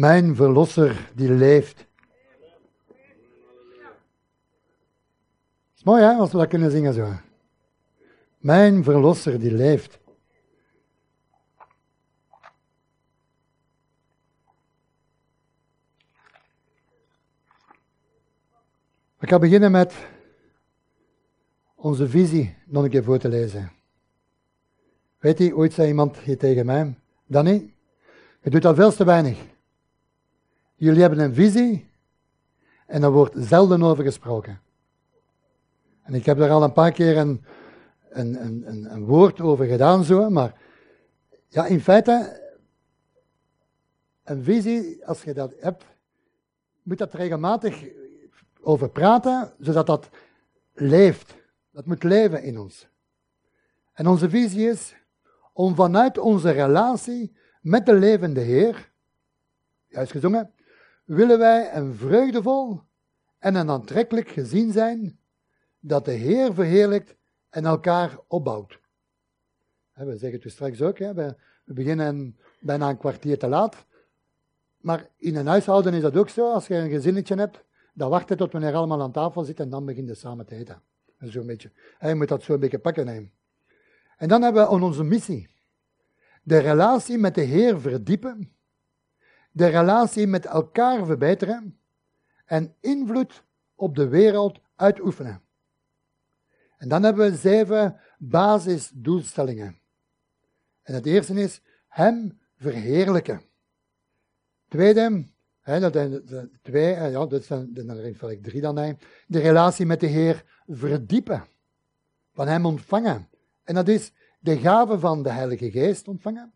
Mijn verlosser die leeft. is mooi hè, als we dat kunnen zingen zo. Mijn verlosser die leeft. Ik ga beginnen met onze visie nog een keer voor te lezen. Weet je, ooit zei iemand hier tegen mij, Danny, je doet al veel te weinig. Jullie hebben een visie en er wordt zelden over gesproken. En ik heb daar al een paar keer een, een, een, een woord over gedaan, zo, maar ja, in feite, een visie, als je dat hebt, moet dat regelmatig over praten, zodat dat leeft. Dat moet leven in ons. En onze visie is om vanuit onze relatie met de levende Heer, juist gezongen, willen wij een vreugdevol en een aantrekkelijk gezien zijn dat de Heer verheerlijkt en elkaar opbouwt. We zeggen het dus straks ook, we beginnen bijna een kwartier te laat. Maar in een huishouden is dat ook zo. Als je een gezinnetje hebt, dan wacht je tot wanneer allemaal aan tafel zit en dan begin je samen te eten. Zo'n beetje. je moet dat zo een beetje pakken nemen. En dan hebben we onze missie. De relatie met de Heer verdiepen. De relatie met elkaar verbeteren. En invloed op de wereld uitoefenen. En dan hebben we zeven basisdoelstellingen. En het eerste is Hem verheerlijken. Tweede, dat zijn twee, eh, ja, dat zijn dan ik drie dan. Hè, de relatie met de Heer verdiepen. Van Hem ontvangen. En dat is de gave van de Heilige Geest ontvangen.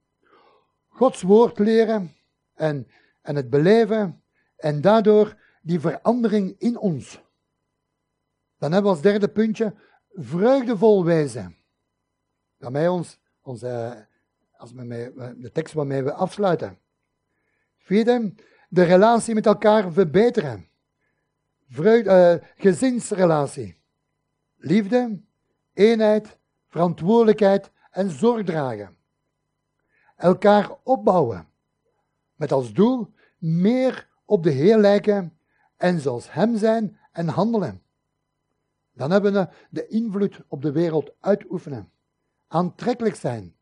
Gods woord leren en, en het beleven. En daardoor die verandering in ons. Dan hebben we als derde puntje vreugdevol wezen. Daarmee ons, onze, als we de tekst waarmee we afsluiten. Vierde, de relatie met elkaar verbeteren. Uh, gezinsrelatie. Liefde, eenheid, verantwoordelijkheid en zorg dragen. Elkaar opbouwen. Met als doel meer op de Heer lijken en zoals Hem zijn en handelen. Dan hebben we de invloed op de wereld uitoefenen. Aantrekkelijk zijn.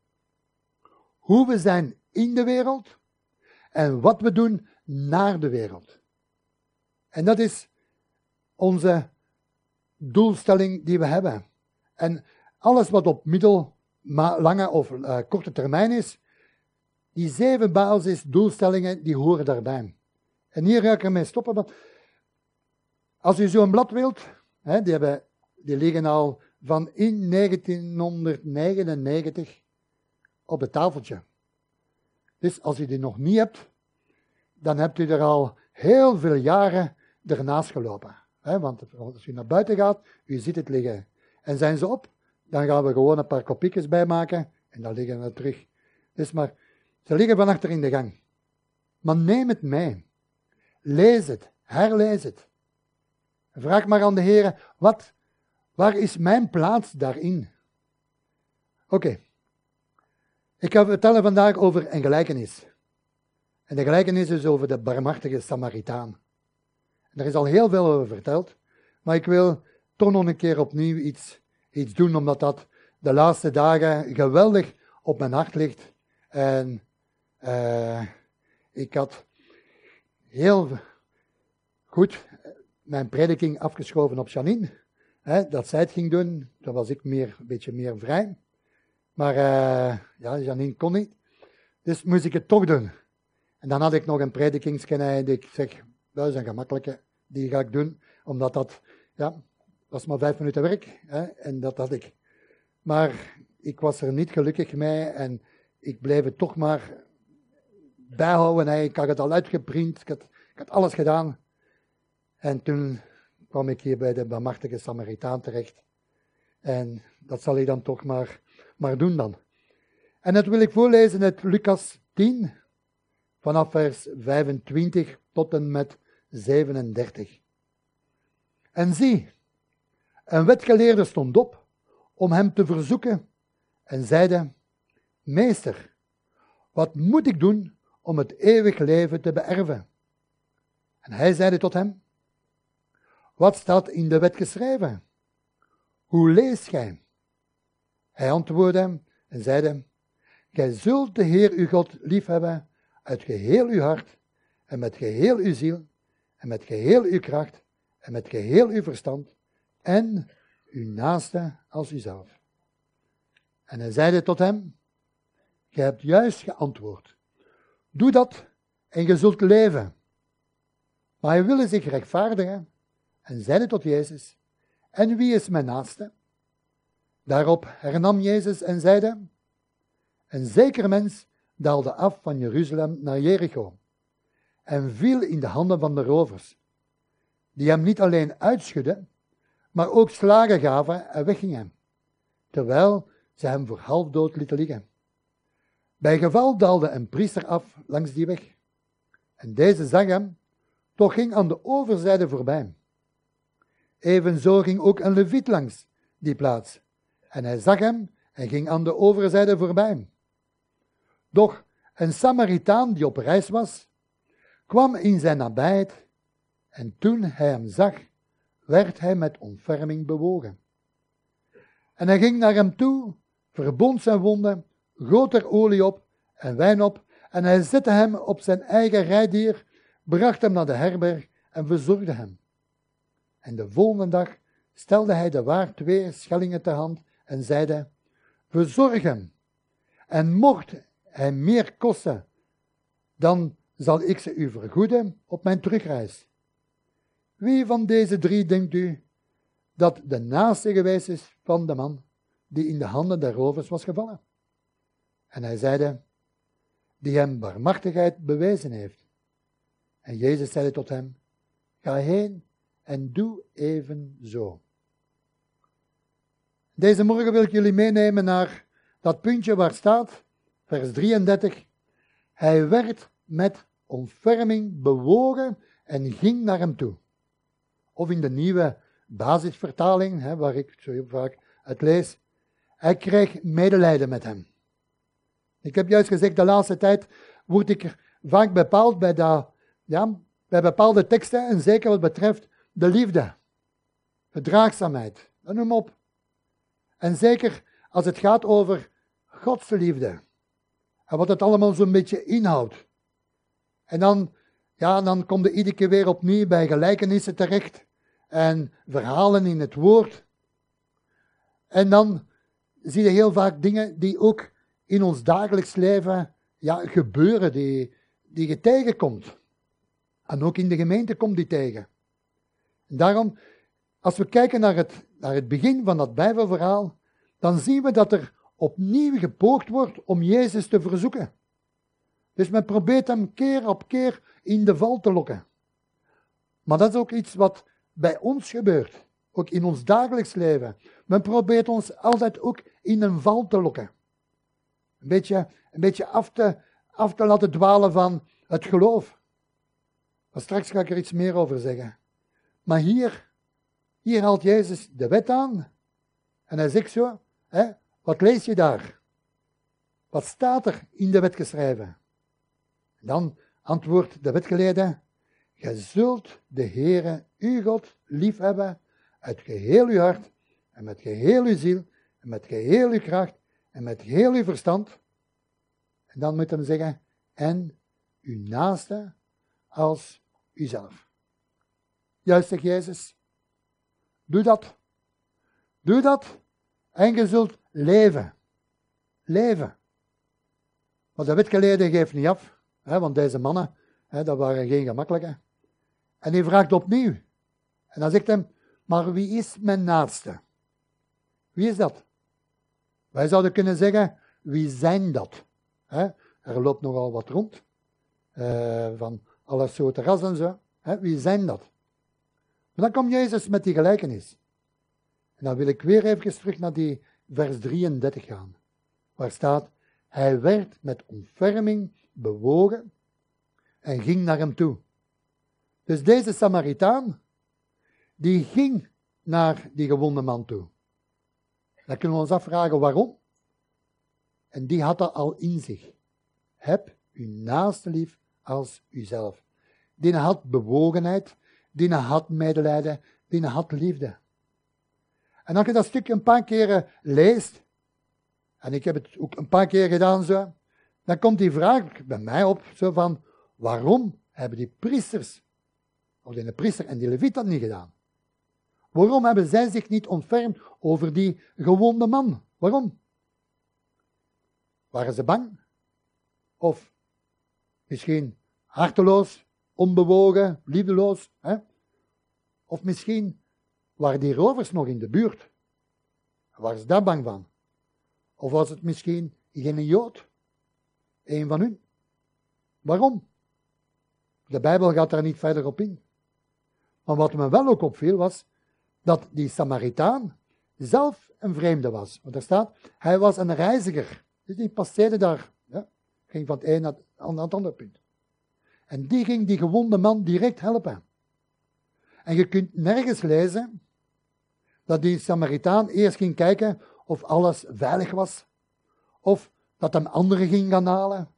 Hoe we zijn in de wereld en wat we doen naar de wereld. En dat is onze doelstelling die we hebben. En alles wat op middel, lange of uh, korte termijn is, die zeven basisdoelstellingen, die horen daarbij. En hier ga ik ermee stoppen. Als u zo'n blad wilt, die, hebben, die liggen al van in 1999 op het tafeltje. Dus als u die nog niet hebt, dan hebt u er al heel veel jaren ernaast gelopen. want als u naar buiten gaat, u ziet het liggen. En zijn ze op, dan gaan we gewoon een paar kopiekjes bijmaken en dan liggen ze terug. Dus maar, ze liggen van achter in de gang. Maar neem het mee. Lees het, herlees het. Vraag maar aan de Heer, wat, waar is mijn plaats daarin? Oké. Ik ga vertellen vandaag over een gelijkenis. En de gelijkenis is over de barmhartige Samaritaan. Er is al heel veel over verteld, maar ik wil toch nog een keer opnieuw iets, iets doen, omdat dat de laatste dagen geweldig op mijn hart ligt. En uh, ik had heel goed mijn prediking afgeschoven op Janine. Hè, dat zij het ging doen, dan was ik meer, een beetje meer vrij. Maar uh, ja, Janine kon niet. Dus moest ik het toch doen. En dan had ik nog een predikingskennis die ik zeg, dat is een gemakkelijke, die ga ik doen. Omdat dat, ja, is maar vijf minuten werk. Hè, en dat had ik. Maar ik was er niet gelukkig mee en ik bleef het toch maar bijhouden. Ik had het al uitgeprint, ik had, alles gedaan. En toen kwam ik hier bij de barmhartige Samaritaan terecht. En dat zal ik dan toch maar, maar doen dan. En dat wil ik voorlezen uit Lucas 10, vanaf vers 25 tot en met 37. En zie, een wetgeleerde stond op om hem te verzoeken en zeide, Meester, wat moet ik doen om het eeuwig leven te beërven. En hij zeide tot hem, wat staat in de wet geschreven? Hoe leest gij? Hij antwoordde hem en zeide, gij zult de Heer uw God liefhebben uit geheel uw hart en met geheel uw ziel en met geheel uw kracht en met geheel uw verstand en uw naaste als uzelf. En hij zeide tot hem, gij hebt juist geantwoord. Doe dat en je zult leven. Maar hij wilde zich rechtvaardigen en zeide tot Jezus, en wie is mijn naaste? Daarop hernam Jezus en zeide, een zeker mens daalde af van Jeruzalem naar Jericho en viel in de handen van de rovers, die hem niet alleen uitschudden, maar ook slagen gaven en weggingen, terwijl ze hem voor half dood lieten liggen. Bij geval daalde een priester af langs die weg, en deze zag hem, toch ging aan de overzijde voorbij. Evenzo ging ook een leviet langs die plaats, en hij zag hem en ging aan de overzijde voorbij. Doch een Samaritaan die op reis was, kwam in zijn nabijheid, en toen hij hem zag, werd hij met ontferming bewogen. En hij ging naar hem toe, verbond zijn wonden, goot er olie op en wijn op, en hij zette hem op zijn eigen rijdier, bracht hem naar de herberg en verzorgde hem. En de volgende dag stelde hij de waard twee schellingen ter hand en zeide, verzorg hem, en mocht hij meer kosten, dan zal ik ze u vergoeden op mijn terugreis. Wie van deze drie denkt u dat de naaste geweest is van de man die in de handen der rovers was gevallen? En hij zeide, die hem barmachtigheid bewezen heeft. En Jezus zeide tot hem, ga heen en doe even zo. Deze morgen wil ik jullie meenemen naar dat puntje waar staat, vers 33. Hij werd met ontferming bewogen en ging naar hem toe. Of in de nieuwe basisvertaling, hè, waar ik zo vaak het lees, hij kreeg medelijden met hem. Ik heb juist gezegd, de laatste tijd word ik vaak bepaald bij, dat, ja, bij bepaalde teksten, en zeker wat betreft de liefde, verdraagzaamheid, noem op. En zeker als het gaat over Gods liefde. En wat het allemaal zo'n beetje inhoudt. En dan, ja, dan kom je iedere keer weer opnieuw bij gelijkenissen terecht. En verhalen in het woord. En dan zie je heel vaak dingen die ook in ons dagelijks leven ja, gebeuren, die, die je tegenkomt. En ook in de gemeente komt die tegen. En daarom, als we kijken naar het, naar het begin van dat Bijbelverhaal, dan zien we dat er opnieuw gepoogd wordt om Jezus te verzoeken. Dus men probeert hem keer op keer in de val te lokken. Maar dat is ook iets wat bij ons gebeurt, ook in ons dagelijks leven. Men probeert ons altijd ook in een val te lokken. Een beetje, een beetje af, te, laten dwalen van het geloof. Maar straks ga ik er iets meer over zeggen. Maar hier, hier haalt Jezus de wet aan. En hij zegt zo, hè, wat lees je daar? Wat staat er in de wet geschreven? Dan antwoordt de wetgeleerde, je zult de Heere, uw God, liefhebben uit geheel uw hart en met geheel uw ziel en met geheel uw kracht en met geheel uw verstand. En dan moet hem zeggen, en uw naaste als uzelf. Juist zegt Jezus, doe dat. Doe dat en je zult leven. Leven. Maar de wetgeleerde geeft niet af, hè, want deze mannen, hè, dat waren geen gemakkelijke. En hij vraagt opnieuw. En dan zegt hij, maar wie is mijn naaste? Wie is dat? Wij zouden kunnen zeggen, wie zijn dat? Er loopt nogal wat rond, uh, van alle soorten ras en zo. Wie zijn dat? Maar dan komt Jezus met die gelijkenis. En dan wil ik weer even terug naar die vers 33 gaan, waar staat, hij werd met ontferming bewogen en ging naar hem toe. Dus deze Samaritaan, die ging naar die gewonde man toe. Dan kunnen we ons afvragen waarom. En die had dat al in zich. Heb uw naaste lief als uzelf. Die had bewogenheid, die had medelijden, die had liefde. En als je dat stukje een paar keren leest, en ik heb het ook een paar keer gedaan zo, dan komt die vraag bij mij op, zo van, waarom hebben die priesters, of de priester en die leviet dat niet gedaan? Waarom hebben zij zich niet ontfermd over die gewonde man? Waarom? Waren ze bang? Of misschien harteloos, onbewogen, liefdeloos? Hè? Of misschien waren die rovers nog in de buurt? Waren ze daar bang van? Of was het misschien geen Jood? Een van hun? Waarom? De Bijbel gaat daar niet verder op in. Maar wat me wel ook opviel was dat die Samaritaan zelf een vreemde was. Want er staat, hij was een reiziger. Dus die passeerde daar, ja, ging van het een naar het andere punt. En die ging die gewonde man direct helpen. En je kunt nergens lezen dat die Samaritaan eerst ging kijken of alles veilig was, of dat hem anderen ging gaan halen.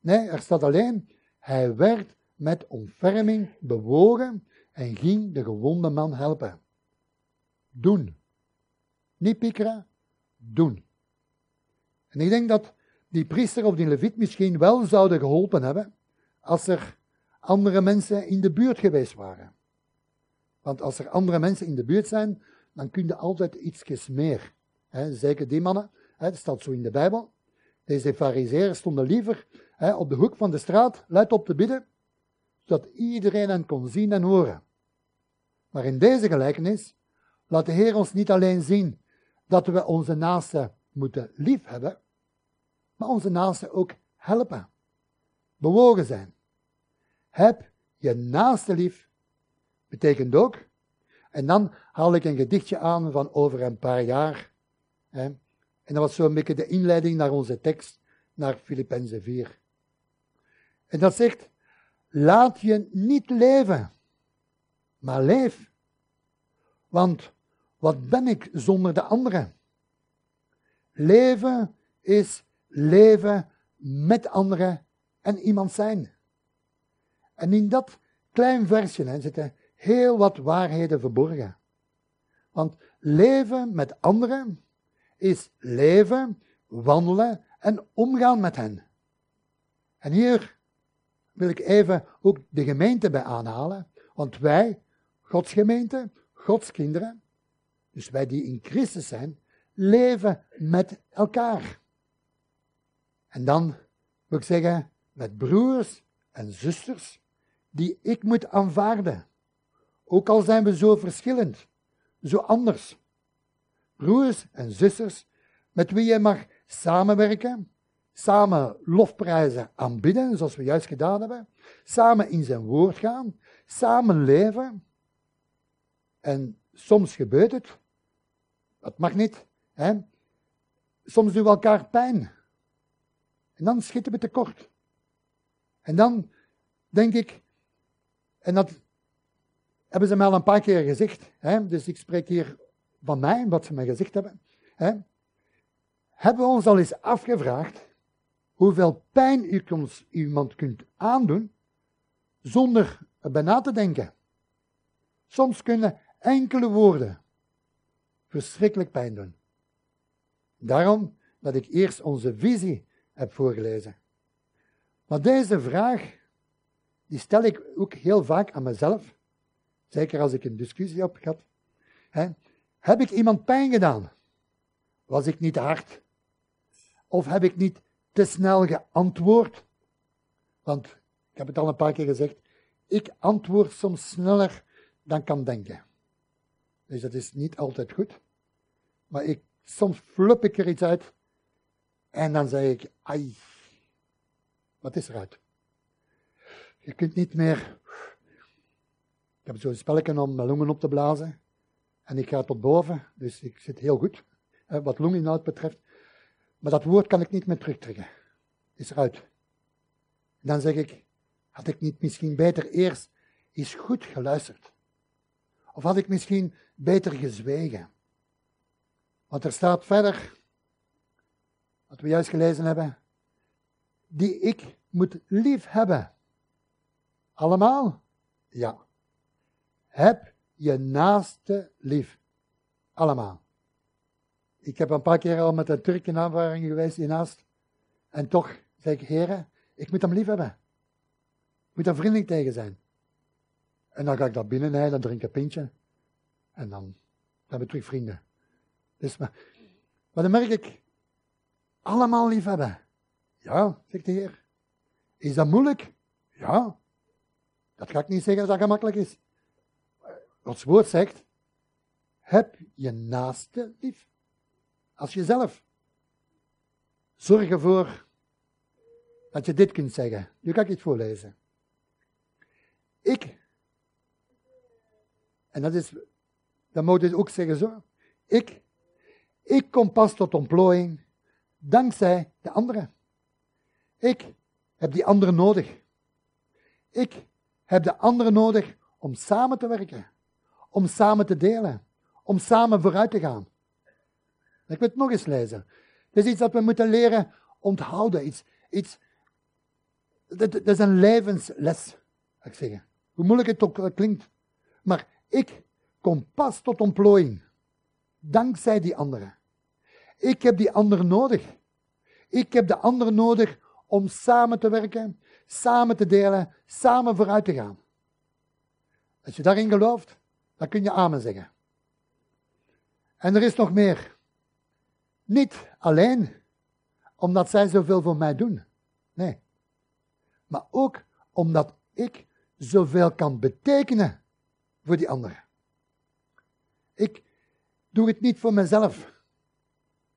Nee, er staat alleen, hij werd met ontferming bewogen en ging de gewonde man helpen. Doen. Niet piekeren, doen. En ik denk dat die priester of die leviet misschien wel zouden geholpen hebben als er andere mensen in de buurt geweest waren. Want als er andere mensen in de buurt zijn, dan kun je altijd iets meer. zeker die mannen, dat staat zo in de Bijbel. Deze fariseeren stonden liever op de hoek van de straat, luid op te bidden, zodat iedereen hen kon zien en horen. Maar in deze gelijkenis laat de Heer ons niet alleen zien dat we onze naasten moeten lief hebben, maar onze naasten ook helpen, bewogen zijn. Heb je naaste lief, betekent ook, en dan haal ik een gedichtje aan van over een paar jaar. Hè, en dat was zo'n beetje de inleiding naar onze tekst, naar Filippenzen 4. En dat zegt, laat je niet leven, maar leef. Want wat ben ik zonder de anderen? Leven is leven met anderen en iemand zijn. En in dat klein versje hè, zitten heel wat waarheden verborgen. Want leven met anderen is leven, wandelen en omgaan met hen. En hier wil ik even ook de gemeente bij aanhalen, want wij, Gods gemeente, Gods kinderen, dus wij die in Christus zijn, leven met elkaar. En dan wil ik zeggen, met broers en zusters, die ik moet aanvaarden. Ook al zijn we zo verschillend, zo anders. Broers en zusters, met wie je mag samenwerken, samen lofprijzen aanbidden, zoals we juist gedaan hebben, samen in zijn woord gaan, samen leven. En soms gebeurt het, dat mag niet, hè? soms doen we elkaar pijn. En dan schieten we tekort. En dan denk ik, en dat hebben ze mij al een paar keer gezegd, hè? dus ik spreek hier van mij, wat ze mij gezegd hebben. Hè? Hebben we ons al eens afgevraagd hoeveel pijn u iemand kunt aandoen zonder erbij na te denken? Soms kunnen enkele woorden verschrikkelijk pijn doen. Daarom dat ik eerst onze visie heb voorgelezen. Maar deze vraag, die stel ik ook heel vaak aan mezelf, zeker als ik een discussie heb gehad. Heb ik iemand pijn gedaan? Was ik niet hard? Of heb ik niet te snel geantwoord? Want, ik heb het al een paar keer gezegd, ik antwoord soms sneller dan kan denken. Dus dat is niet altijd goed. Maar ik, soms flup ik er iets uit en dan zeg ik, ai, wat is eruit? Je kunt niet meer. Ik heb zo'n spelletje om mijn longen op te blazen. En ik ga tot boven, dus ik zit heel goed, wat longinhoud betreft. Maar dat woord kan ik niet meer terugtrekken. Is eruit. En dan zeg ik, had ik niet misschien beter eerst eens goed geluisterd? Of had ik misschien beter gezwegen? Want er staat verder, wat we juist gelezen hebben, die ik moet lief hebben. Allemaal? Ja. Heb je naaste lief. Allemaal. Ik heb een paar keer al met een Turk in aanvaring geweest hiernaast. En toch zeg ik, heren, ik moet hem lief hebben. Ik moet er vriendelijk tegen zijn. En dan ga ik daar binnen, nee, dan drink ik een pintje. En dan zijn we terug vrienden. Dus, maar, maar dan merk ik, allemaal lief hebben. Ja, zegt de Heer. Is dat moeilijk? Ja. Dat ga ik niet zeggen dat dat gemakkelijk is. Gods woord zegt, heb je naaste lief. Als jezelf. Zorg ervoor dat je dit kunt zeggen. Nu kan ik het voorlezen. Ik, en dat is, dan moet je ook zeggen zo. Ik, ik kom pas tot ontplooiing dankzij de anderen. Ik heb die anderen nodig. Ik heb de anderen nodig om samen te werken, om samen te delen, om samen vooruit te gaan. Ik wil het nog eens lezen. Het is iets dat we moeten leren onthouden. Iets, iets, dat, is een levensles, ik zeggen. Hoe moeilijk het ook klinkt. Maar ik kom pas tot ontplooiing. Dankzij die anderen. Ik heb die anderen nodig. Ik heb de anderen nodig om samen te werken, samen te delen, samen vooruit te gaan. Als je daarin gelooft, dan kun je amen zeggen. En er is nog meer. Niet alleen omdat zij zoveel voor mij doen. Nee. Maar ook omdat ik zoveel kan betekenen voor die anderen. Ik doe het niet voor mezelf.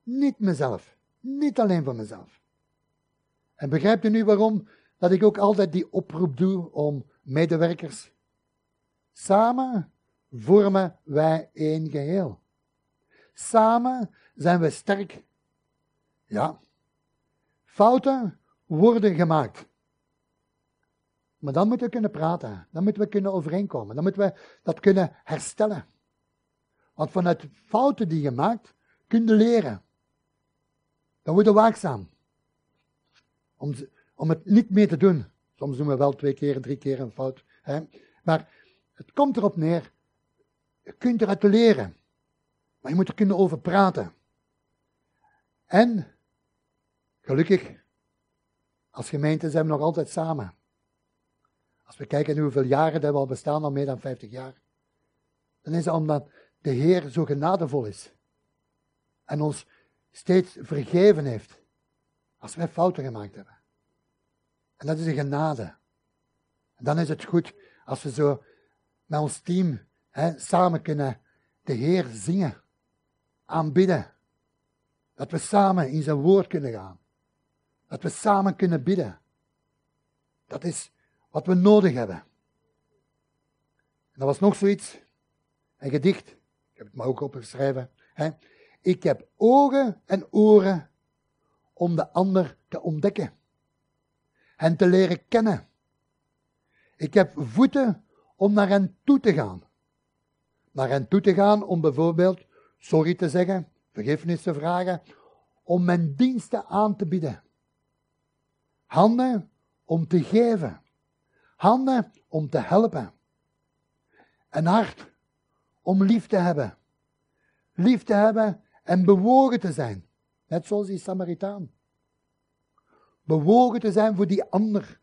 Niet mezelf. Niet alleen voor mezelf. En begrijpt u nu waarom dat ik ook altijd die oproep doe om medewerkers? Samen vormen wij één geheel. Samen zijn we sterk. Ja. Fouten worden gemaakt. Maar dan moeten we kunnen praten. Dan moeten we kunnen overeenkomen. Dan moeten we dat kunnen herstellen. Want vanuit fouten die je maakt, kun je leren. Dan word je waakzaam. Om, om het niet meer te doen. Soms doen we wel twee keer, drie keer een fout. Hè? Maar het komt erop neer. Je kunt eruit leren. Maar je moet er kunnen over praten. En, gelukkig, als gemeente zijn we nog altijd samen. Als we kijken hoeveel jaren dat we al bestaan, al meer dan 50 jaar. Dan is het omdat de Heer zo genadevol is. En ons steeds vergeven heeft. Als wij fouten gemaakt hebben. En dat is een genade. En dan is het goed als we zo met ons team hè, samen kunnen de Heer zingen, aanbidden. Dat we samen in zijn woord kunnen gaan. Dat we samen kunnen bidden. Dat is wat we nodig hebben. En dat was nog zoiets, een gedicht. Ik heb het maar ook opgeschreven. Hè. Ik heb ogen en oren om de ander te ontdekken. En te leren kennen. Ik heb voeten om naar hen toe te gaan. Naar hen toe te gaan om bijvoorbeeld sorry te zeggen, vergiffenis te vragen, om mijn diensten aan te bieden. Handen om te geven. Handen om te helpen. Een hart om lief te hebben. Lief te hebben en bewogen te zijn. Net zoals die Samaritaan. Bewogen te zijn voor die ander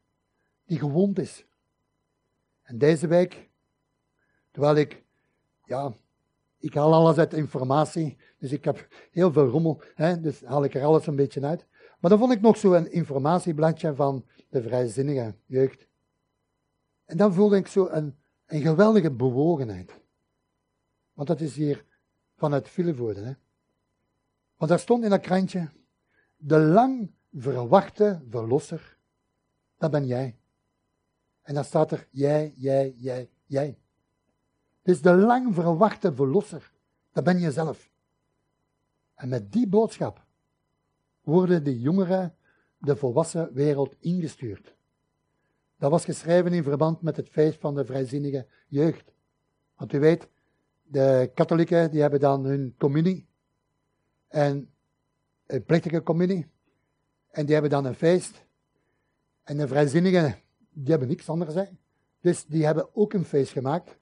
die gewond is. En deze week, terwijl ik, ja, ik haal alles uit informatie, dus ik heb heel veel rommel, hè, dus haal ik er alles een beetje uit. Maar dan vond ik nog zo een informatiebladje van de vrijzinnige jeugd. En dan voelde ik zo een, een geweldige bewogenheid. Want dat is hier vanuit Vilvoorde. Hè. Want daar stond in dat krantje, de lang verwachte verlosser, dat ben jij. En dan staat er jij, jij, jij, jij. Dus de lang verwachte verlosser, dat ben je zelf. En met die boodschap worden de jongeren de volwassen wereld ingestuurd. Dat was geschreven in verband met het feest van de vrijzinnige jeugd. Want u weet, de katholieken die hebben dan hun communie. En een plechtige communie. En die hebben dan een feest. En de vrijzinnigen, die hebben niks anders. Dus die hebben ook een feest gemaakt.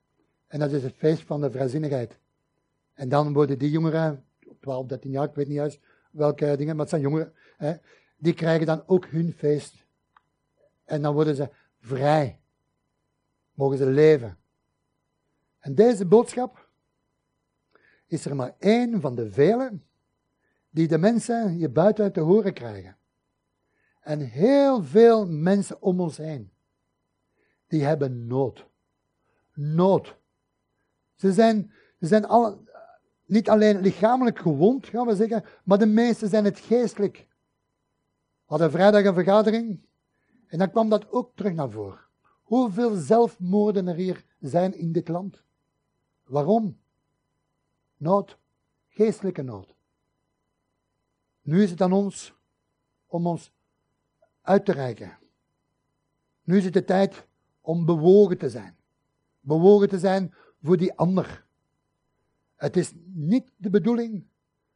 En dat is het feest van de vrijzinnigheid. En dan worden die jongeren, 12, 13 jaar, ik weet niet juist welke dingen, maar het zijn jongeren, hè, die krijgen dan ook hun feest. En dan worden ze vrij. Mogen ze leven. En deze boodschap is er maar één van de vele die de mensen hier buiten te horen krijgen. En heel veel mensen om ons heen, die hebben nood. Nood. Ze zijn, ze zijn alle, niet alleen lichamelijk gewond, gaan we zeggen, maar de meesten zijn het geestelijk. We hadden vrijdag een vergadering en dan kwam dat ook terug naar voren. Hoeveel zelfmoorden er hier zijn in dit land? Waarom? Nood, geestelijke nood. Nu is het aan ons om ons uit te reiken. Nu is het de tijd om bewogen te zijn. Bewogen te zijn voor die ander. Het is niet de bedoeling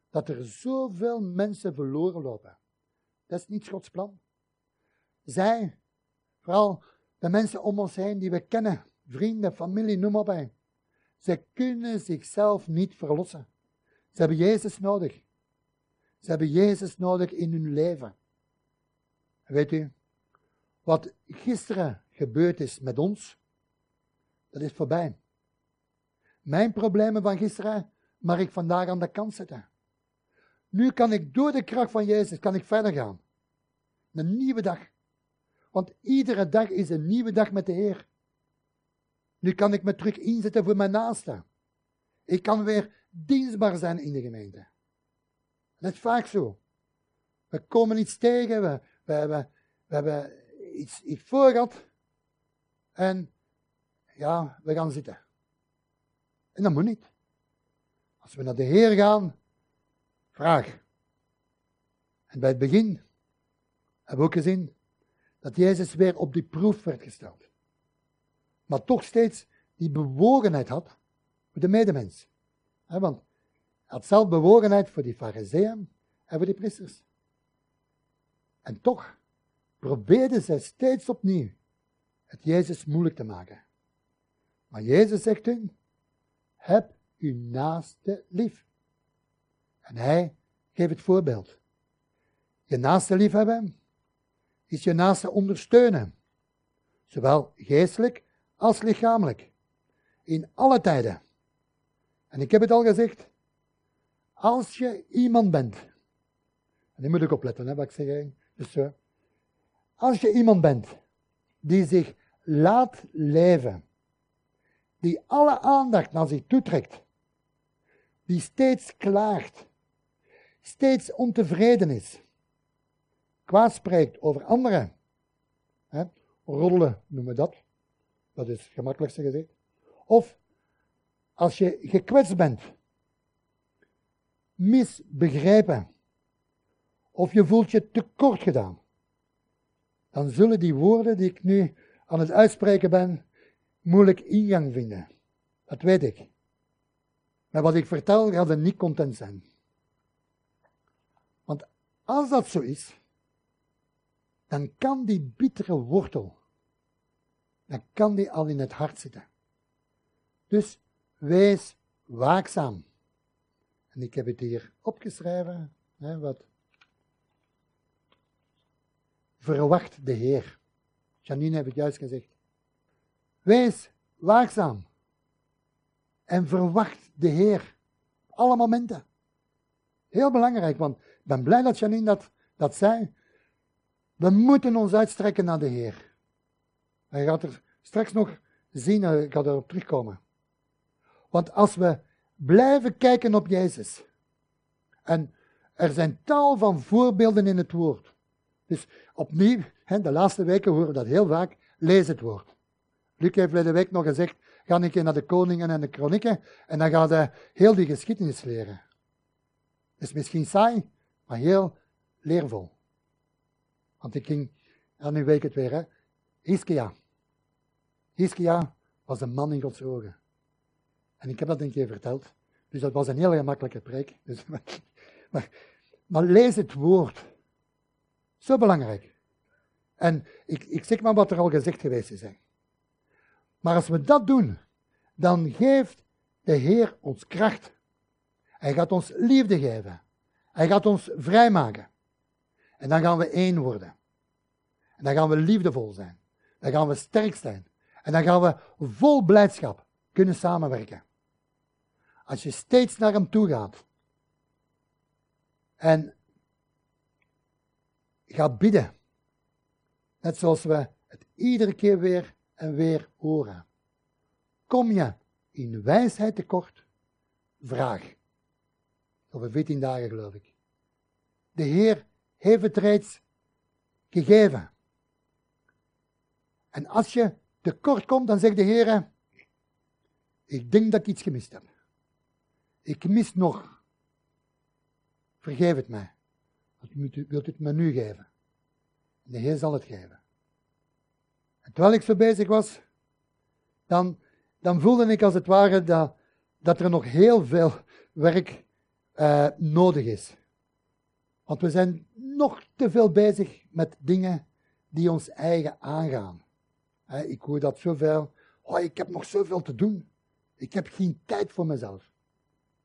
dat er zoveel mensen verloren lopen. Dat is niet Gods plan. Zij, vooral de mensen om ons heen die we kennen, vrienden, familie, noem maar op. Ze kunnen zichzelf niet verlossen. Ze hebben Jezus nodig. Ze hebben Jezus nodig in hun leven. Weet u, wat gisteren gebeurd is met ons, dat is voorbij. Mijn problemen van gisteren mag ik vandaag aan de kant zetten. Nu kan ik door de kracht van Jezus kan ik verder gaan. Een nieuwe dag. Want iedere dag is een nieuwe dag met de Heer. Nu kan ik me terug inzetten voor mijn naaste. Ik kan weer dienstbaar zijn in de gemeente. Dat is vaak zo. We komen iets tegen, we, we, hebben, we hebben iets, iets voor gehad. En ja, we gaan zitten. En dat moet niet. Als we naar de Heer gaan, vraag. En bij het begin hebben we ook gezien dat Jezus weer op die proef werd gesteld. Maar toch steeds die bewogenheid had voor de medemens. Want hij had zelf bewogenheid voor die fariseeën en voor die priesters. En toch probeerden zij steeds opnieuw het Jezus moeilijk te maken. Maar Jezus zegt hun, heb uw naaste lief. En hij geeft het voorbeeld. Je naaste lief hebben is je naaste ondersteunen. Zowel geestelijk als lichamelijk. In alle tijden. En ik heb het al gezegd. Als je iemand bent. En die moet ik opletten, hè, wat ik zeg. Dus, uh, als je iemand bent die zich laat leven die alle aandacht naar zich toetrekt, die steeds klaagt, steeds ontevreden is, kwaad spreekt over anderen, hè, roddelen noemen we dat, dat is het gemakkelijkste gezegd, of als je gekwetst bent, misbegrepen, of je voelt je tekort gedaan, dan zullen die woorden die ik nu aan het uitspreken ben, moeilijk ingang vinden. Dat weet ik. Maar wat ik vertel, gaat er niet content zijn. Want als dat zo is, dan kan die bittere wortel, dan kan die al in het hart zitten. Dus wees waakzaam. En ik heb het hier opgeschreven, hè, wat. Verwacht de Heer. Janine heeft het juist gezegd. Wees waakzaam. En verwacht de Heer. Alle momenten. Heel belangrijk, want ik ben blij dat Janine dat, dat zei. We moeten ons uitstrekken naar de Heer. Hij gaat er straks nog zien, ik ga erop terugkomen. Want als we blijven kijken op Jezus, en er zijn tal van voorbeelden in het woord. Dus opnieuw, de laatste weken horen we dat heel vaak, lees het woord. Luc heeft de week nog gezegd, ga een keer naar de koningen en de kronieken en dan ga je heel die geschiedenis leren. Is misschien saai, maar heel leervol. Want ik ging, en nu weet ik het weer, hè. Hiskia. Hiskia was een man in Gods ogen. En ik heb dat een keer verteld. Dus dat was een heel gemakkelijke preek. Dus, maar, maar lees het woord. Zo belangrijk. En ik, ik zeg maar wat er al gezegd geweest is. Maar als we dat doen, dan geeft de Heer ons kracht. Hij gaat ons liefde geven. Hij gaat ons vrijmaken. En dan gaan we één worden. En dan gaan we liefdevol zijn. Dan gaan we sterk zijn. En dan gaan we vol blijdschap kunnen samenwerken. Als je steeds naar hem toe gaat en gaat bidden, net zoals we het iedere keer weer en weer horen. Kom je in wijsheid tekort? Vraag. Over 14 dagen geloof ik. De Heer heeft het reeds gegeven. En als je tekort komt, dan zegt de Heer, ik denk dat ik iets gemist heb. Ik mis nog. Vergeef het mij. Wilt u het me nu geven? En de Heer zal het geven. En terwijl ik zo bezig was, dan, dan voelde ik als het ware dat, dat er nog heel veel werk uh, nodig is. Want we zijn nog te veel bezig met dingen die ons eigen aangaan. ik hoor dat zoveel. Oh, ik heb nog zoveel te doen. Ik heb geen tijd voor mezelf.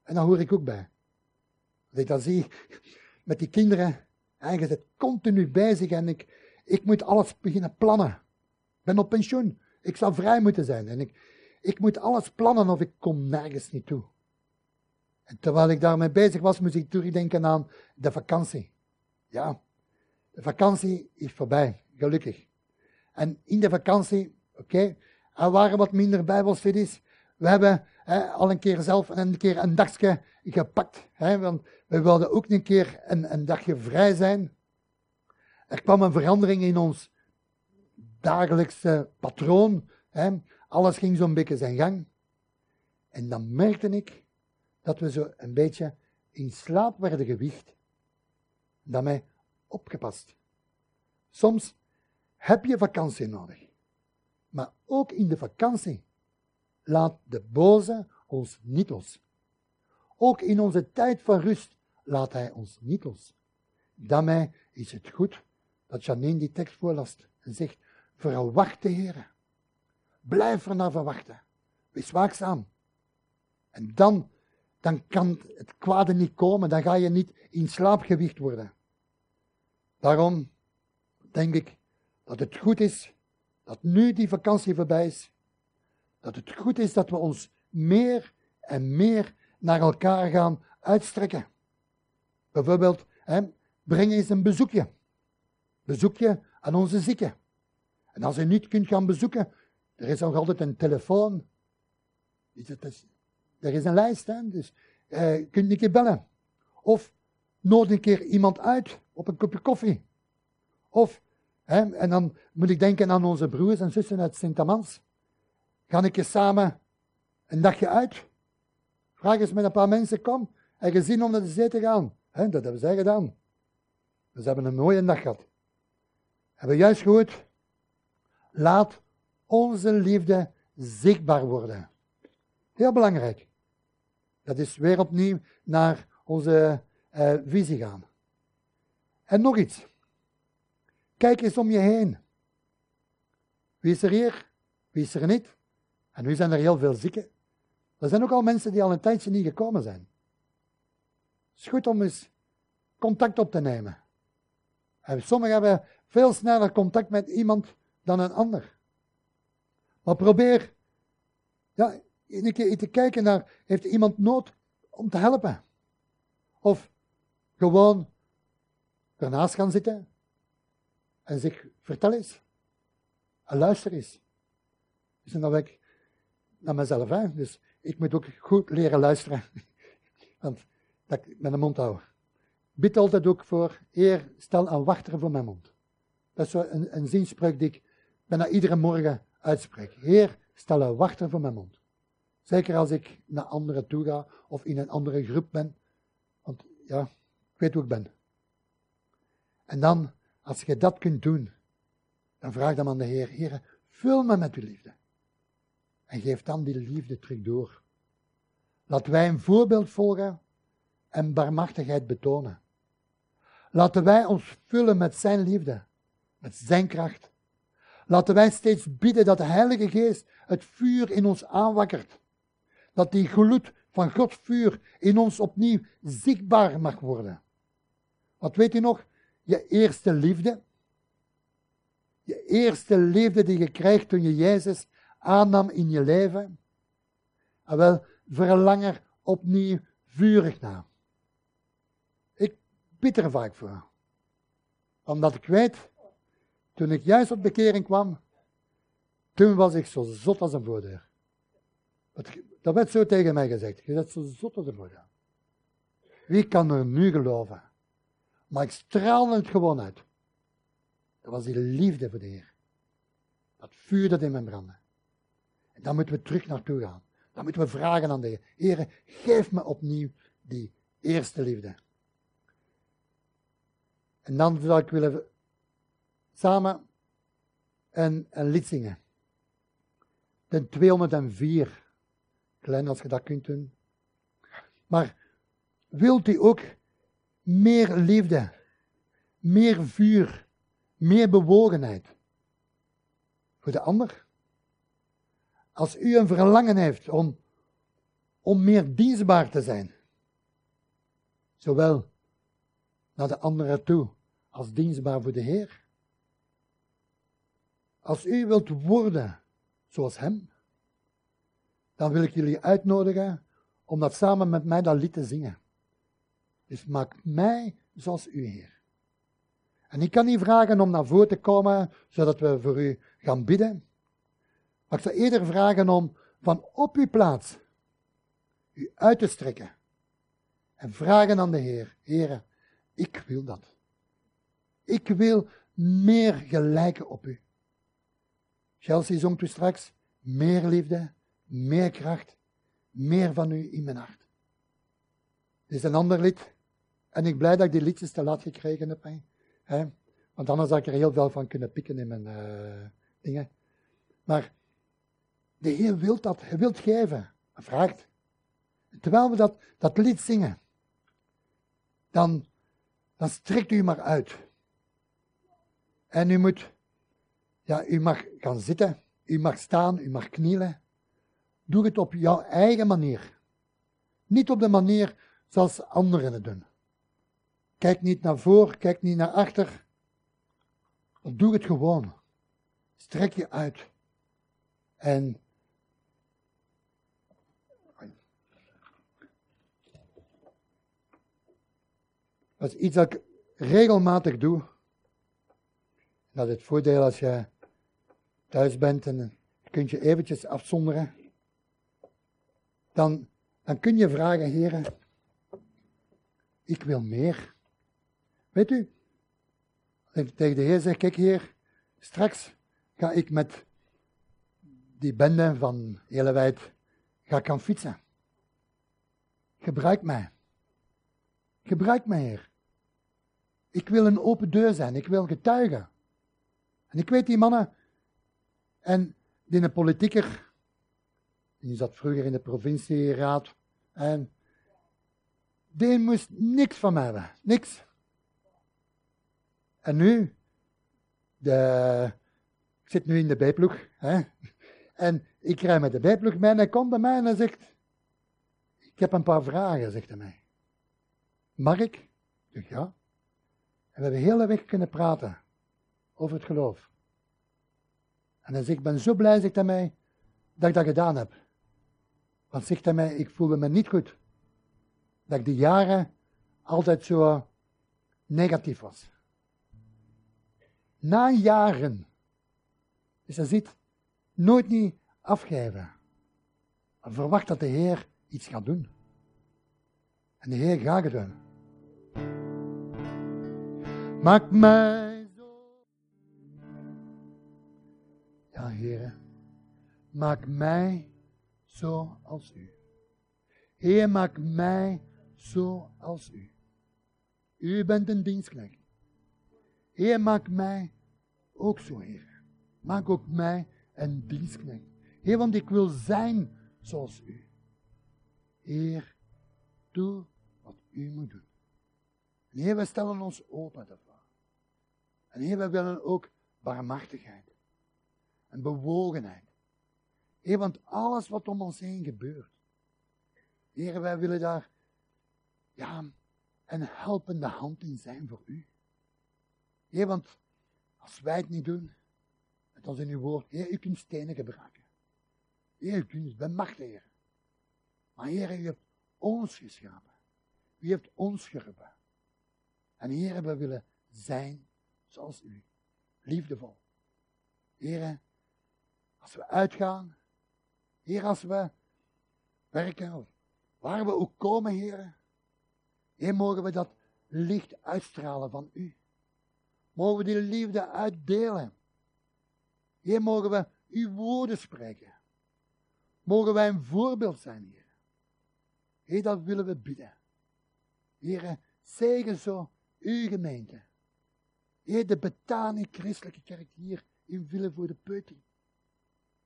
En dan hoor ik ook bij. Ik dat zie met die kinderen, eigenlijk is het continu bezig en ik, ik moet alles beginnen plannen. Ik ben op pensioen. Ik zou vrij moeten zijn. En ik, ik moet alles plannen of ik kom nergens niet toe. En terwijl ik daarmee bezig was, moest ik terugdenken aan de vakantie. Ja, de vakantie is voorbij, gelukkig. En in de vakantie, oké, er waren wat minder bijbelstudies. We hebben hè, al een keer zelf een keer een dagje gepakt. Hè, want we wilden ook een keer een, een dagje vrij zijn. Er kwam een verandering in ons dagelijkse patroon. Hè. Alles ging zo'n beetje zijn gang. En dan merkte ik dat we zo een beetje in slaap werden gewicht. Dat mij opgepast. Soms heb je vakantie nodig. Maar ook in de vakantie laat de boze ons niet los. Ook in onze tijd van rust laat hij ons niet los. Daarmee is het goed dat Janine die tekst voorlast en zegt, verwacht de Heer. Blijf er naar verwachten. Wees waakzaam. En dan, dan kan het kwade niet komen, dan ga je niet in slaapgewicht worden. Daarom denk ik dat het goed is dat nu die vakantie voorbij is, dat het goed is dat we ons meer en meer naar elkaar gaan uitstrekken. Bijvoorbeeld, hè, breng eens een bezoekje. Bezoekje aan onze zieken. En als je niet kunt gaan bezoeken, er is nog altijd een telefoon. Er is een lijst, hè? dus eh, je kunt een keer bellen. Of nodig een keer iemand uit op een kopje koffie. Of, hè, en dan moet ik denken aan onze broers en zussen uit Sint-Amans. Ga ik je samen een dagje uit? Vraag eens met een paar mensen, kom. En gezien om naar de zee te gaan. He, dat hebben zij gedaan. Dus hebben een mooie dag gehad. Hebben juist gehoord? Laat onze liefde zichtbaar worden. Heel belangrijk. Dat is weer opnieuw naar onze uh, visie gaan. En nog iets. Kijk eens om je heen. Wie is er hier? Wie is er niet? En nu zijn er heel veel zieken. Er zijn ook al mensen die al een tijdje niet gekomen zijn. Het is goed om eens contact op te nemen. En sommigen hebben veel sneller contact met iemand dan een ander. Maar probeer ja, een keer te kijken naar, heeft iemand nood om te helpen? Of gewoon ernaast gaan zitten en zich vertel eens. En luister eens. Dus dan ik naar mezelf. Hè? Dus ik moet ook goed leren luisteren. Want dat ik met de mond hou. Bid altijd ook voor, eer, stel een wachter voor mijn mond. Dat is een, een die ik bijna iedere morgen uitspreek. Heer, stel een wachter voor mijn mond. Zeker als ik naar anderen toe ga of in een andere groep ben. Want ja, ik weet hoe ik ben. En dan, als je dat kunt doen, dan vraag dan aan de Heer, Heer, vul me met uw liefde. En geef dan die liefde terug door. Laten wij een voorbeeld volgen en barmachtigheid betonen. Laten wij ons vullen met zijn liefde. met zijn kracht. Laten wij steeds bidden dat de Heilige Geest het vuur in ons aanwakkert. Dat die gloed van Gods vuur in ons opnieuw zichtbaar mag worden. Wat weet u nog? Je eerste liefde. Je eerste liefde die je krijgt toen je Jezus aannam in je leven. En ah, wel, verlang er opnieuw vurig naar. Ik bid er vaak voor. Omdat ik weet, toen ik juist op bekering kwam, toen was ik zo zot als een voordeur. Dat werd zo tegen mij gezegd. Je bent zo zot als een voordeur. Wie kan er nu geloven? Maar ik straalde het gewoon uit. Dat was die liefde voor de Heer. Dat vuur dat in mijn brandde. En dan moeten we terug naartoe gaan. Dan moeten we vragen aan de Heer. Heer, geef me opnieuw die eerste liefde. En dan zou ik willen samen een, een lied zingen. De 204. Klein als je dat kunt doen. Maar wilt u ook meer liefde, meer vuur, meer bewogenheid voor de ander? Als u een verlangen heeft om, om meer dienstbaar te zijn, zowel naar de anderen toe als dienstbaar voor de Heer, als u wilt worden zoals Hem, dan wil ik jullie uitnodigen om dat samen met mij dat lied te zingen. Dus maak mij zoals u, Heer. En ik kan niet vragen om naar voren te komen, zodat we voor u gaan bidden. Maar ik zou eerder vragen om van op uw plaats u uit te strekken. En vragen aan de Heer, Heer, ik wil dat. Ik wil meer gelijken op u. Chelsea zong toen straks, meer liefde, meer kracht, meer van u in mijn hart. Dit is een ander lied. En ik blij dat ik die liedjes te laat gekregen heb. Hè? Want anders had ik er heel veel van kunnen pikken in mijn uh, dingen. Maar de Heer wil dat. Hij wil geven. Hij vraagt. terwijl we dat, dat lied zingen, dan, dan strekt u maar uit. En u moet ja, u mag gaan zitten, u mag staan, u mag knielen. Doe het op jouw eigen manier. Niet op de manier zoals anderen het doen. Kijk niet naar voor, kijk niet naar achter. doe het gewoon. Strek je uit. En dat is iets dat ik regelmatig doe. Dat is het voordeel als je thuis bent en kun je eventjes afzonderen. Dan, dan kun je vragen, heren, ik wil meer. Weet u, als ik tegen de Heer zeg, kijk heer, straks ga ik met die bende van Elewijd, ga ik gaan fietsen. Gebruik mij. Gebruik mij, Heer. Ik wil een open deur zijn. Ik wil getuigen. En ik weet die mannen, en die een politieker, die zat vroeger in de provincieraad, en die moest niks van mij hebben, niks. En nu, de, ik zit nu in de bijploeg, hè, en ik rij met de bijploeg mee en komt bij mij en zegt, ik heb een paar vragen, zegt hij mij. Mag ik? Ik zeg ja. En we hebben de hele weg kunnen praten over het geloof. En hij zegt, ik ben zo blij, zegt hij mij, dat ik dat gedaan heb. Want zegt hij mij, ik voelde me niet goed. Dat ik die jaren altijd zo negatief was. Na jaren. Dus hij ziet, nooit niet afgeven. Verwacht dat de Heer iets gaat doen. En de Heer gaat het doen. Maak mij zo. Ja, Heer, maak mij zo als u. Heer, maak mij zo als u. U bent een dienstknecht. Heer, maak mij ook zo, Heer. Maak ook mij een dienstknecht. Heer, want ik wil zijn zoals u. Heer, doe wat u moet doen. En Heer, we stellen ons open daarvoor. En Heer, wij willen ook barmhartigheid. En bewogenheid. Heer, want alles wat om ons heen gebeurt. Heer, wij willen daar, ja, een helpende hand in zijn voor u. Heer, want als wij het niet doen, net als in uw woord, Heer, u kunt stenen gebruiken. Heer, u kunt bij macht, Heer. Maar Heer, u hebt ons geschapen. U heeft ons geroepen. En Heer, we willen zijn zoals u. Liefdevol. Heer, als we uitgaan, Heer, als we werken, waar we ook komen, Heer, Heer, mogen we dat licht uitstralen van u. Mogen we die liefde uitdelen. Heer, mogen we uw woorden spreken. Mogen wij een voorbeeld zijn, Heer. Heer, dat willen we bidden. Heer, zegen zo uw gemeente. Heer, de Betani Christelijke Kerk hier in Ville voor de Peuting.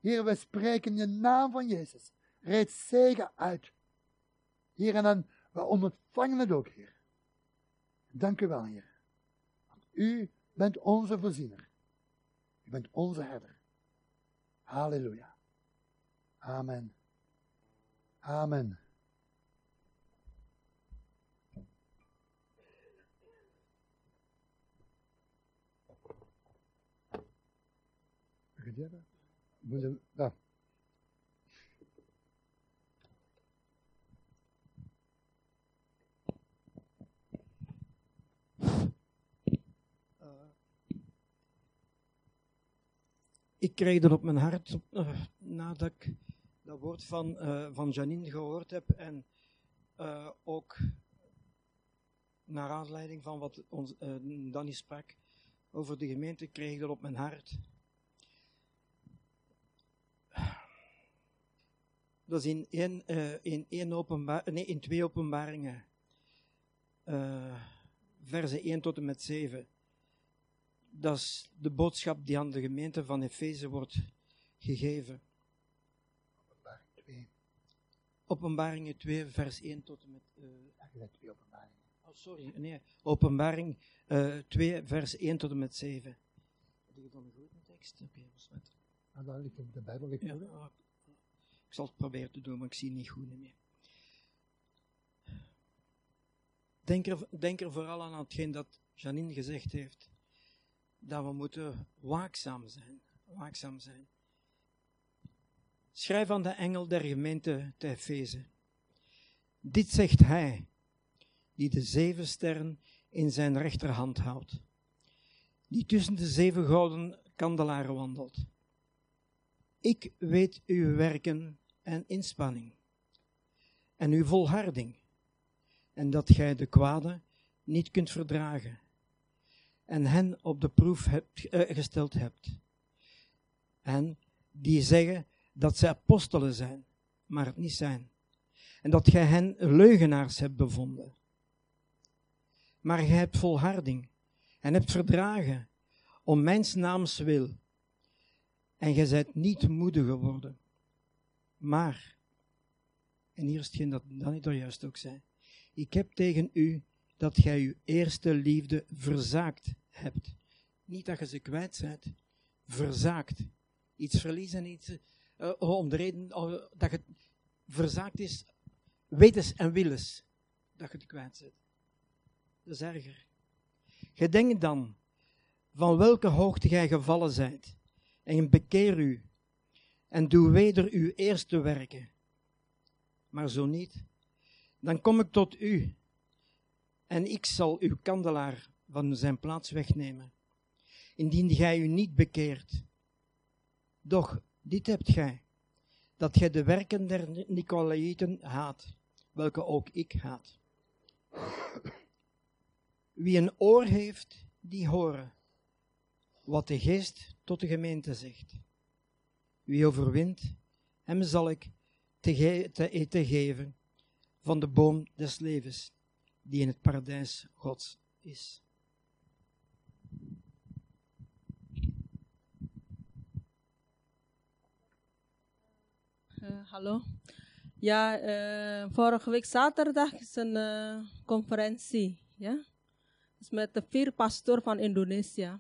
Heer, wij spreken de naam van Jezus. Rijd zegen uit. Heer, en dan, we ontvangen het ook, Heer. Dank u wel, Heer. Want u bent onze voorziener. U bent onze herder. Halleluja. Amen. Amen. Nou. ik kreeg er op mijn hart uh, nadat ik dat woord van, uh, van Janine gehoord heb en ook naar aanleiding van wat ons, Danny sprak over de gemeente, kreeg ik er op mijn hart. Dat is in, één, in, één openbaar, nee, in twee openbaringen, versen 1 tot en met 7 dat is de boodschap die aan de gemeente van Efeze wordt gegeven. Openbaring 2. Openbaringen 2, vers 1 tot en met. Uh, twee openbaringen. Oh, sorry, nee. Openbaring uh, 2, vers 1 tot en met 7. Heb je dan een grote tekst? Oké, okay, was met. Ah, daar ligt de Bijbel. Ligt ja, zal het proberen te doen, maar ik zie niet goed meer. Denk er, denk er vooral aan hetgeen dat Janine gezegd heeft dat we moeten waakzaam zijn. Waakzaam zijn. Schrijf aan de engel der gemeente te. Dit zegt hij, die de zeven sterren in zijn rechterhand houdt, die tussen de zeven gouden kandelaren wandelt. Ik weet uw werken en inspanning, en uw volharding, en dat gij de kwade niet kunt verdragen en hen op de proef hebt, uh, gesteld hebt. En die zeggen dat zij apostelen zijn, maar het niet zijn. En dat gij hen leugenaars hebt bevonden. Maar gij hebt volharding en hebt verdragen om mijn naams wil. En gij zijt niet moedig geworden. Maar, en hier is hetgeen dat dan er juist ook zei. Ik heb tegen u dat gij uw eerste liefde verzaakt hebt. Niet dat je ze kwijt bent, verzaakt. Iets verliezen, iets uh, om de reden uh, dat je verzaakt is, wetens en willens dat je het kwijt bent. Dat is erger. Gedenk dan van welke hoogte gij gevallen zijt en bekeer u en doe weder uw eerste werken. Maar zo niet, dan kom ik tot u en ik zal uw kandelaar van zijn plaats wegnemen, indien gij u niet bekeert. Doch dit hebt gij, dat gij de werken der Nicolaïten haat, welke ook ik haat. Wie een oor heeft, die horen, wat de geest tot de gemeente zegt. Wie overwint, hem zal ik te, te eten geven van de boom des levens, die in het paradijs Gods is. Uh, hallo. Ja, uh, vorige week zaterdag is een conferentie. Ja? Met de vier pastoor van Indonesië.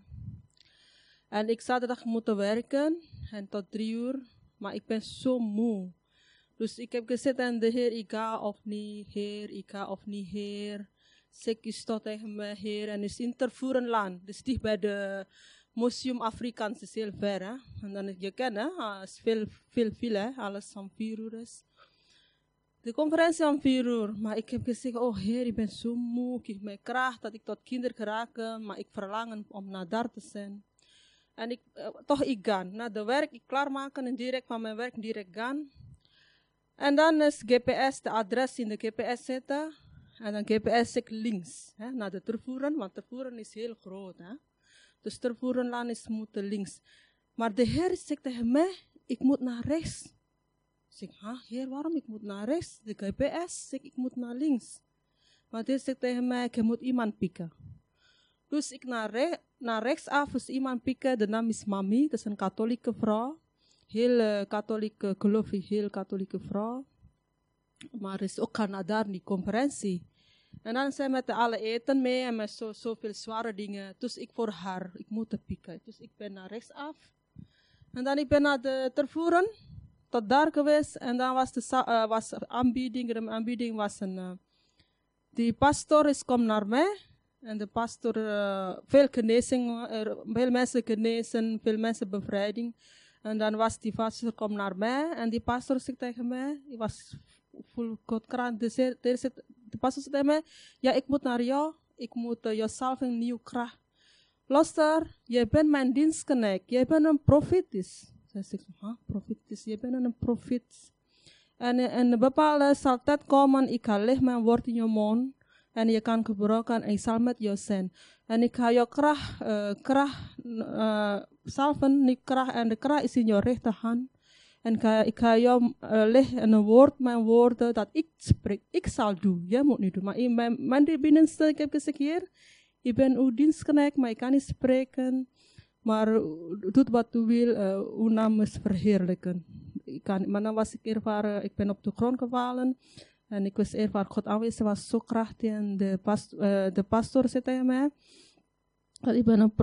En ik zaterdag moeten werken en tot drie uur, maar ik ben zo moe. Dus ik heb gezegd aan de Heer, ik ga of niet, Heer, ik ga of niet, Heer. Zeg is tot tegen me, Heer, en is in Tervoerenland, dus dicht bij de Museum Afrikaans, is heel ver. En dan, je kent, hè, ah, is veel, veel, veel, hè, alles van vier uur is. De conferentie om vier uur, maar ik heb gezegd, oh Heer, ik ben zo moe, ik heb mijn kracht dat ik tot kinder geraken, maar ik verlang om naar daar te zijn. En ik, uh, toch ik ga. Na de werk, ik klaarmaken en direct van mijn werk direct gaan. En dan is GPS, de adres in de GPS zetten. En dan GPS ik links, hè, naar de tervoeren, want tervoeren is heel groot. Hè. Dus tervoerenlaan is moeten links. Maar de Heer zegt tegen mij, ik moet naar rechts. Zeg, ha, Heer, waarom ik moet naar rechts? De GPS zegt, ik moet naar links. Maar hij zegt tegen mij, ik moet iemand pikken. Dus ik naar, naar rechts af is iemand pikken, de naam is Mami, dat is een katholieke vrouw. Heel uh, katholieke, heel katholieke vrouw. Maar is ook Canada, die conferentie. En dan zijn met alle eten mee en met zo, zoveel zware dingen. Dus ik voor haar, ik moet pikken. Dus ik ben naar rechts af. En dan ik ben naar de tervoeren, tot daar geweest. En dan was de uh, was aanbieding, de aanbieding was een... Uh, die pastor is kom naar mij. En de pastor, uh, veel genezing, veel mensen genezen, veel mensen bevrijding. En dan was die pastor kom naar mij. En die pastor zegt tegen mij, ik was vol. Dus de, pastor zei tegen mij, ja, ik moet naar jou. Ik moet uh, een nieuw kracht. Luister, jij bent mijn dienstknecht. Jij bent een profetis. Zij zegt, huh, profetis, jij bent een profet. En, en een bepaalde zal tijd komen, ik ga leg mijn woord in je mond. En je kan gebruiken en ik zal met jou zijn. En ik ga je kracht, uh, kracht uh, salven, kracht, en de kracht is in je rechterhand. En ik ga jou uh, leggen een woord, mijn woorden, dat ik spreek. Ik zal doen. Jij moet niet doen. Maar in mijn, mijn binnenste, ik heb gezegd hier, ik ben uw dienstknecht, maar ik kan niet spreken. Maar doe wat u wil, uh, uw naam is verheerlijken. Ik kan, maar dan was ik ervaren, ik ben op de grond gevallen. En ik was ervaren, God aanwezig was zo krachtig. En de, past, uh, de pastor zei tegen mij, dat ik ben een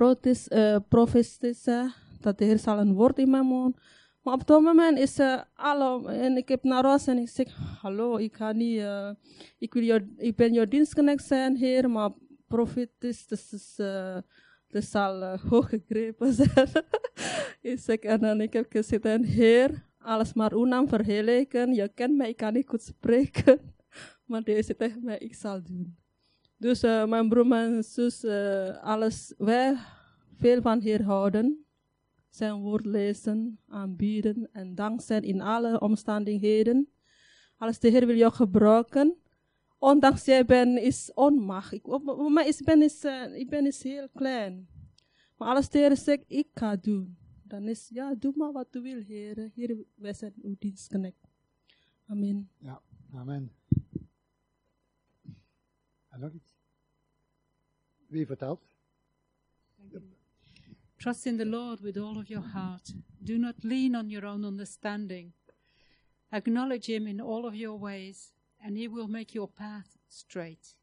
profetesse, dat de Heer zal een woord in mijn mond maar op dat moment is uh, alle, en ik heb naar Ros en ik zeg, hallo, ik ga niet, uh, ik, wil jou, ik ben jouw dienstknecht zijn, heer, maar profit is, dus is, uh, zal uh, hoog gegrepen zijn. ik zeg, en dan ik heb gezegd, heer, alles maar uw naam verheerlijken, je kent mij, ik kan niet goed spreken, maar deze tegen mij, ik zal doen. Dus uh, mijn broer en zus, uh, alles, wij veel van heer houden zijn woord lezen, aanbieden en dank zijn in alle omstandigheden. Als de Heer wil jou gebruiken, ondanks jij ben is onmacht. Ik, maar ik ben, is, uh, ik ben is heel klein. Maar als de Heer zegt, ik ga doen, dan is, ja, doe maar wat u wil, Heer. Heer, wij zijn uw dienstknecht. Amen. Ja, amen. En nog iets? Wie vertelt? Trust in the Lord with all of your heart. Do not lean on your own understanding. Acknowledge Him in all of your ways, and He will make your path straight.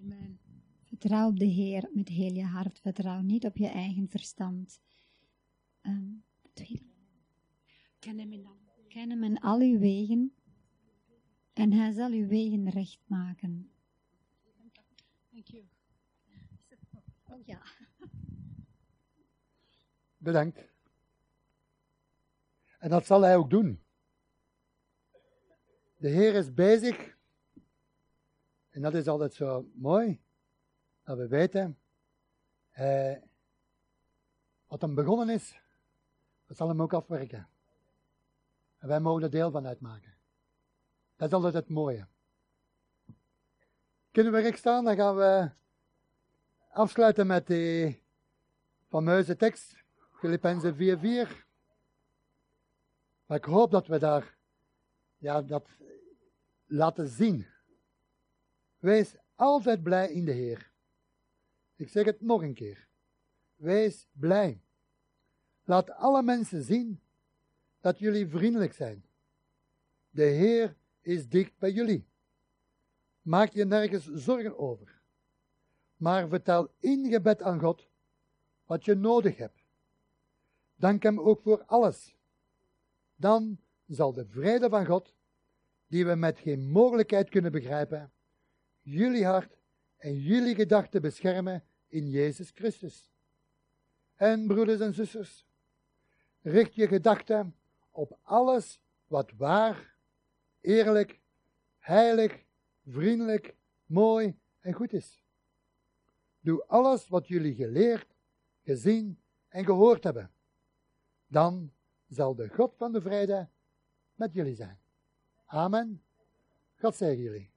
Amen. Vertrouw op de Heer met heel je hart. Vertrouw niet op je eigen verstand. Um, Ken hem, in al. Ken hem in al uw wegen en hij zal uw wegen recht maken. Thank you. Oh ja. Bedankt. En dat zal hij ook doen. De Heer is bezig. En dat is altijd zo mooi. Dat we weten. Eh, wat hem begonnen is. Dat zal hem ook afwerken. En wij mogen er deel van uitmaken. Dat is altijd het mooie. Kunnen we recht staan? Dan gaan we afsluiten met die fameuze tekst. Filippenzen 4:4. Maar ik hoop dat we daar ja, dat laten zien. Wees altijd blij in de Heer. Ik zeg het nog een keer. Wees blij. Laat alle mensen zien dat jullie vriendelijk zijn. De Heer is dicht bij jullie. Maak je nergens zorgen over. Maar vertel in gebed aan God wat je nodig hebt. Dank Hem ook voor alles. Dan zal de vrede van God, die we met geen mogelijkheid kunnen begrijpen, jullie hart en jullie gedachten beschermen in Jezus Christus. En broeders en zusters, richt je gedachten op alles wat waar, eerlijk, heilig, vriendelijk, mooi en goed is. Doe alles wat jullie geleerd, gezien en gehoord hebben. Dan zal de God van de vrede met jullie zijn. Amen. God zegen jullie.